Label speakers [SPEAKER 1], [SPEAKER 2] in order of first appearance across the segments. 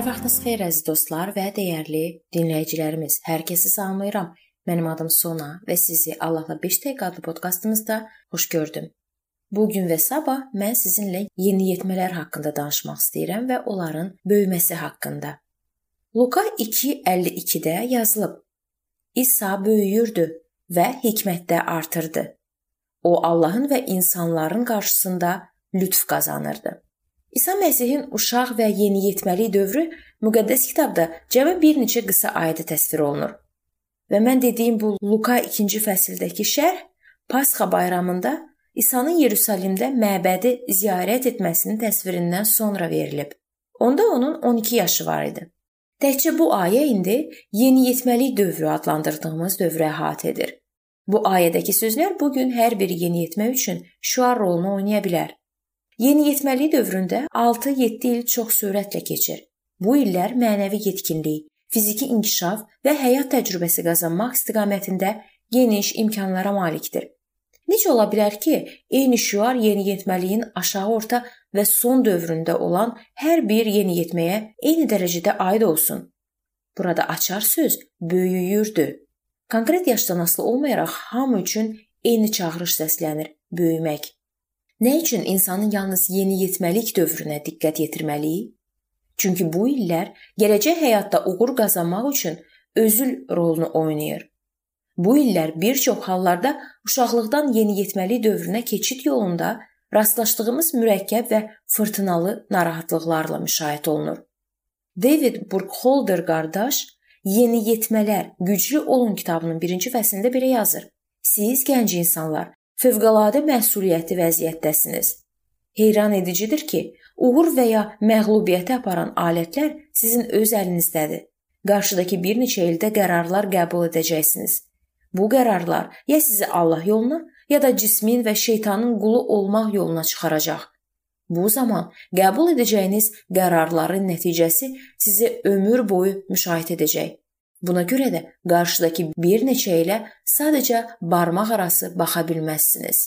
[SPEAKER 1] Sabahınız xeyir əziz dostlar və dəyərli dinləyicilərimiz. Hər kəsi salamlayıram. Mənim adım Sona və sizi Allahla 5 dəqiqə adlı podkastımızda xoş gördüm. Bu gün və sabah mən sizinlə yeniyetmələr haqqında danışmaq istəyirəm və onların böyüməsi haqqında. Luka 2:52-də yazılıb: İsa böyüyürdü və hikmətdə artırdı. O Allahın və insanların qarşısında lütf qazanırdı. İsa Məsihin uşaq və yeniyetməlik dövrü müqəddəs kitabda cəmi bir neçə qısa ayədə təsvir olunur. Və mən dediyim bu Luka 2-ci fəsildəki şərh Pasxa bayramında İsa'nın Yeruşalimdə məbədi ziyarət etməsinin təsvirindən sonra verilib. Onda onun 12 yaşı var idi. Təkcə bu ayə indi yeniyetməlik dövrü adlandırdığımız dövrə əhatə edir. Bu ayədəki sözlər bu gün hər bir yeniyetmə üçün şüar rolunu oynaya bilər. Yeniyetməlik dövründə 6-7 il çox sürətlə keçir. Bu illər mənəvi yetkinlik, fiziki inkişaf və həyat təcrübəsi qazanmaq istiqamətində geniş imkanlara malikdir. Necə ola bilər ki, eyni şüar yeniyetməliyin aşağı orta və son dövründə olan hər bir yeniyetməyə eyni dərəcədə aid olsun? Burada açar söz böyüyürdü. Konkret yaşdan asılı olmayaraq hamı üçün eyni çağırış səslənir: böyümək. Nə üçün insanın yalnız yeniyetməlik dövrünə diqqət yetirməli? Çünki bu illər gələcək həyatda uğur qazanmaq üçün özül rolunu oynayır. Bu illər bir çox hallarda uşaqlıqdan yeniyetməlik dövrünə keçid yolunda rastlaşdığımız mürəkkəb və fırtınalı narahatlıqlarla müşahidə olunur. David Burkholder qardaş Yeniyetmələr, güclü olun kitabının 1-ci fəslində belə yazır: Siz gənc insanlar fövqəladə məsuliyyətli vəziyyətdəsiniz. Heyran edicidir ki, uğur və ya məğlubiyyətə aparan alətlər sizin öz əlinizdədir. Qarşıdakı bir neçə ildə qərarlar qəbul edəcəksiniz. Bu qərarlar ya sizi Allah yoluna, ya da cismin və şeytanın qulu olmaq yoluna çıxaracaq. Bu zaman qəbul edəcəyiniz qərarların nəticəsi sizi ömür boyu müşahidə edəcək. Buna görə də qarşıdakı bir neçə ilə sadəcə barmaq arası baxa bilməzsiniz.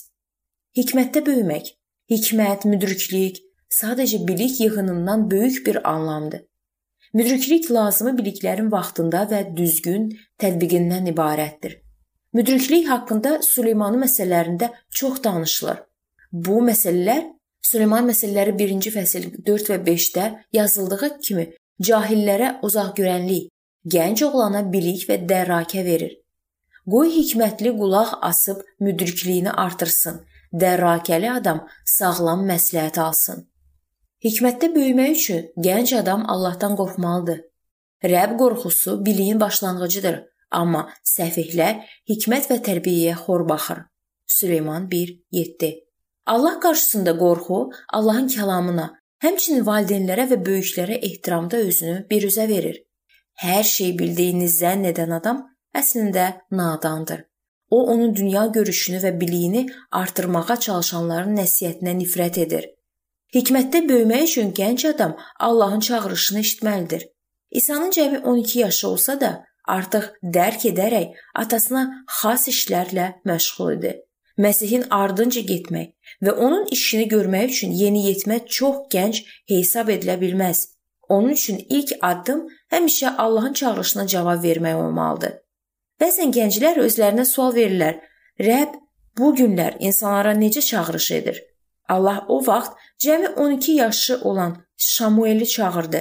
[SPEAKER 1] Hikmətdə böyümək, hikmət, müdriklik sadəcə bilik yığınından böyük bir anlamdır. Müdriklik lazımi biliklərin vaxtında və düzgün tətbiqindən ibarətdir. Müdriklik haqqında Süleymanın məsələlərində çox danışılır. Bu məsələlər Süleyman məsələləri 1-ci fəsil 4 və 5-də yazıldığı kimi cahillərə uzaq görənlik, gənc oğlana bilik və dərrakə verir. Qoy hikmətli qulaq asıb müdrikliyini artırsın. Dərrakəli adam sağlam məsləhət alsın. Hikmətdə böyümək üçün gənc adam Allahdan qorxmalıdır. Rəbb qorxusu biliyin başlanğıcıdır, amma səfihlər hikmət və tərbiyəyə xor baxır. Süleyman 1:7. Allah qarşısında qorxu Allahın kəlamına, həmçinin valideynlərə və böyüklərə ehtiramda özünü biruzə verir. Hər şey bildiyini zənn edən adam əslində nadandır. O onun dünya görüşünü və biliyini artırmağa çalışanların nəsihətinə nifrət edir. Hikmətdə böyümək üçün gənc adam Allahın çağırışını eşitməlidir. İsa'nın cəmi 12 yaşı olsa da, artıq dərk edərək atasına xas işlərlə məşğul idi. Məsihin ardınca getmək və onun işini görmək üçün yeniyetmə çox gənc hesab edilə bilməz. Onun üçün ilk addım həmişə Allahın çağırışına cavab vermək olmalıdır. Bəzən gənclər özlərinə sual verirlər: "Rəbb bu günlər insanlara necə çağırış edir?" Allah o vaxt cəmi 12 yaşı olan Şamueli çağırdı.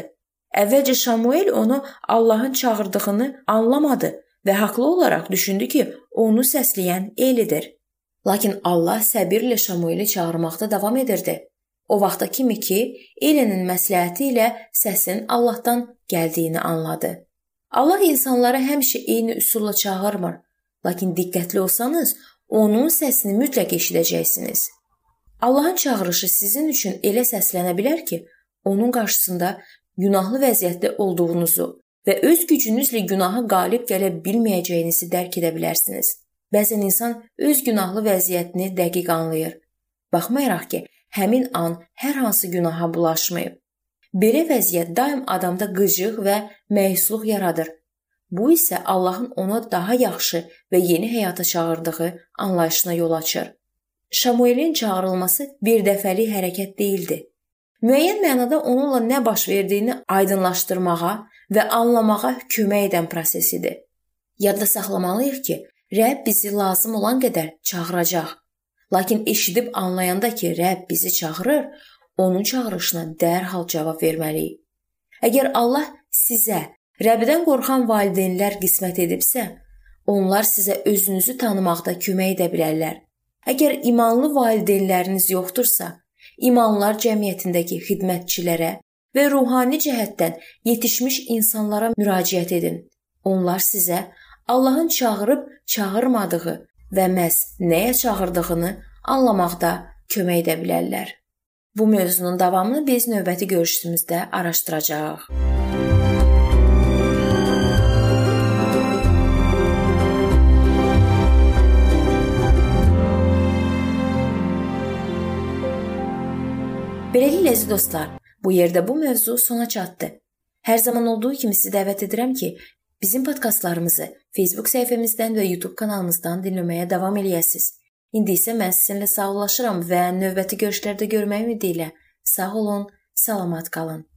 [SPEAKER 1] Əvvəlcə Şamuel onu Allahın çağırdığını anlamadı və haqlı olaraq düşündü ki, onu səsləyən Elidir. Lakin Allah səbirlə Şamueli çağırmaqda davam edirdi. O vaxta kimi ki, Elenin məsləhəti ilə səsin Allahdan gəldiyini anladı. Allah insanları həmişə eyni üsulla çağırmır, lakin diqqətli olsanız, onun səsini mütləq eşidəcəksiniz. Allahın çağırışı sizin üçün elə səslənə bilər ki, onun qarşısında günahlı vəziyyətdə olduğunuzu və öz gücünüzlə günaha qalib gələ bilməyəcəyinizi dərk edə bilərsiniz. Bəzən insan öz günahlı vəziyyətini dəqiq anlayır. Baxmayaraq ki, həmin an hər hansı günaha bulaşmayıb. Belə vəziyyət daim adamda qıcıq və məyusluq yaradır. Bu isə Allahın ona daha yaxşı və yeni həyata çağırdığı anlayışına yol açır. Şamuelin çağırılması bir dəfəlik hərəkət değildi. müəyyən mənada onunla nə baş verdiyini aydınlaşdırmağa və anlamağa kömək edən prosesidir. Yadda saxlamalıyıq ki, Rəbb bizi lazım olan qədər çağıracaq. Lakin eşidib anlayanda ki, Rəbb bizi çağırır, onun çağırışına dərhal cavab verməliyik. Əgər Allah sizə Rəbbidən qorxan valideynlər qismət edibsə, onlar sizə özünüzü tanımaqda kömək edə bilərlər. Əgər imanlı valideynləriniz yoxdursa, imanlar cəmiyyətindəki xidmətçilərə və ruhani cəhətdən yetişmiş insanlara müraciət edin. Onlar sizə Allahın çağırıb çağırmadığı və məhz nəyə çağırdığını anlamaqda kömək edə bilərlər. Bu mövzunun davamını biz növbəti görüşümüzdə araşdıracağıq. Beləliklə əziz dostlar, bu yerdə bu mövzu sona çatdı. Hər zaman olduğu kimi sizi dəvət edirəm ki, bizim podkastlarımızı Facebook səhifəmizdən və YouTube kanalımızdan dinləməyə davam eləyəsiniz. İndi isə mən sizinlə sağollaşıram və növbəti görüşlərdə görmək ümidi ilə sağ olun, salamat qalın.